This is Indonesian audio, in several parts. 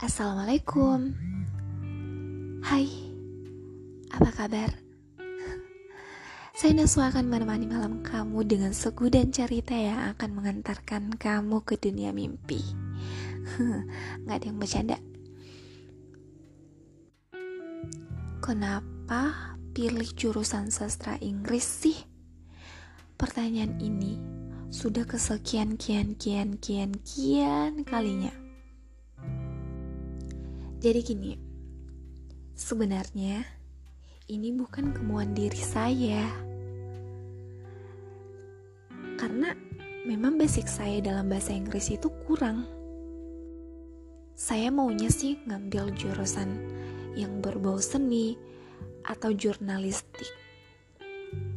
Assalamualaikum Hai Apa kabar? Saya Naswa akan menemani malam kamu dengan suku dan cerita yang akan mengantarkan kamu ke dunia mimpi Gak ada yang bercanda Kenapa pilih jurusan sastra Inggris sih? Pertanyaan ini sudah kesekian kian kian kian kian kalinya jadi gini, sebenarnya ini bukan kemauan diri saya. Karena memang basic saya dalam bahasa Inggris itu kurang. Saya maunya sih ngambil jurusan yang berbau seni atau jurnalistik.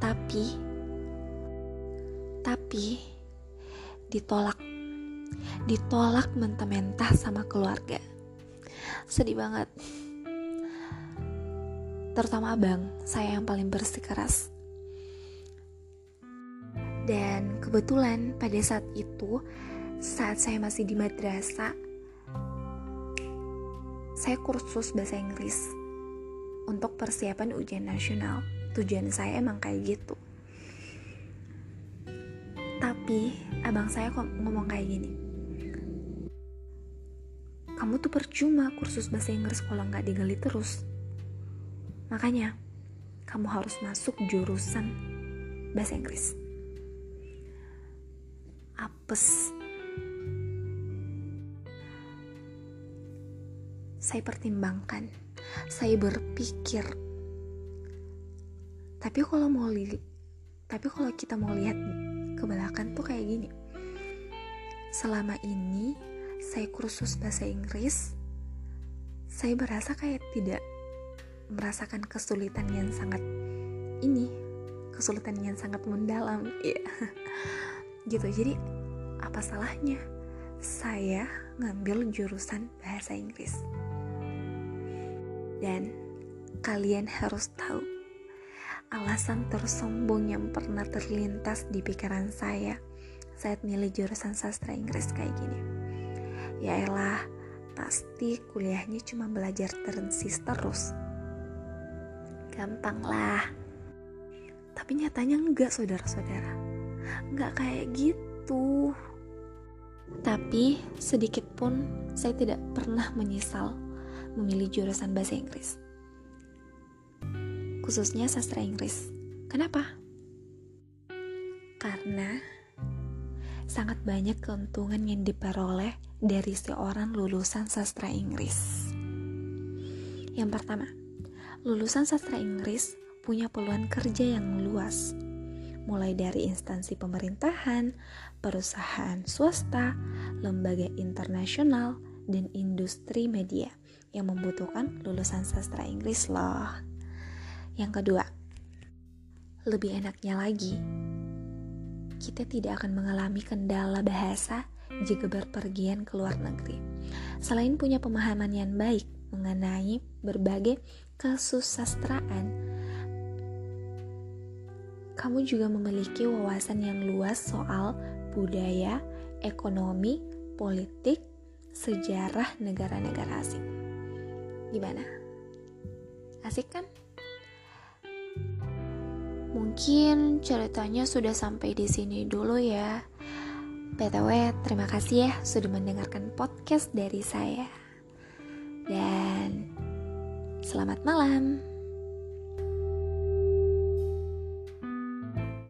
Tapi tapi ditolak ditolak mentah-mentah sama keluarga sedih banget. Terutama abang saya yang paling bersikeras. Dan kebetulan pada saat itu saat saya masih di madrasah saya kursus bahasa Inggris untuk persiapan ujian nasional. Tujuan saya emang kayak gitu. Tapi abang saya kok ngomong kayak gini kamu tuh percuma kursus bahasa Inggris kalau nggak digali terus. Makanya, kamu harus masuk jurusan bahasa Inggris. Apes. Saya pertimbangkan, saya berpikir. Tapi kalau mau lihat, tapi kalau kita mau lihat ke belakang tuh kayak gini. Selama ini saya kursus bahasa Inggris, saya berasa kayak tidak merasakan kesulitan yang sangat ini, kesulitan yang sangat mendalam, ya. gitu. Jadi apa salahnya saya ngambil jurusan bahasa Inggris? Dan kalian harus tahu alasan tersombong yang pernah terlintas di pikiran saya saat milih jurusan sastra Inggris kayak gini Ya elah, pasti kuliahnya cuma belajar terensis terus. Gampang lah. Tapi nyatanya enggak saudara-saudara. Enggak kayak gitu. Tapi sedikit pun saya tidak pernah menyesal memilih jurusan bahasa Inggris. Khususnya sastra Inggris. Kenapa? Karena sangat banyak keuntungan yang diperoleh dari seorang lulusan sastra Inggris. Yang pertama, lulusan sastra Inggris punya peluang kerja yang luas, mulai dari instansi pemerintahan, perusahaan swasta, lembaga internasional, dan industri media yang membutuhkan lulusan sastra Inggris loh. Yang kedua, lebih enaknya lagi, kita tidak akan mengalami kendala bahasa jika berpergian ke luar negeri. Selain punya pemahaman yang baik mengenai berbagai kesusastraan, kamu juga memiliki wawasan yang luas soal budaya, ekonomi, politik, sejarah negara-negara asing. Gimana? Asik kan? Mungkin ceritanya sudah sampai di sini dulu ya. PTW, terima kasih ya sudah mendengarkan podcast dari saya. Dan selamat malam.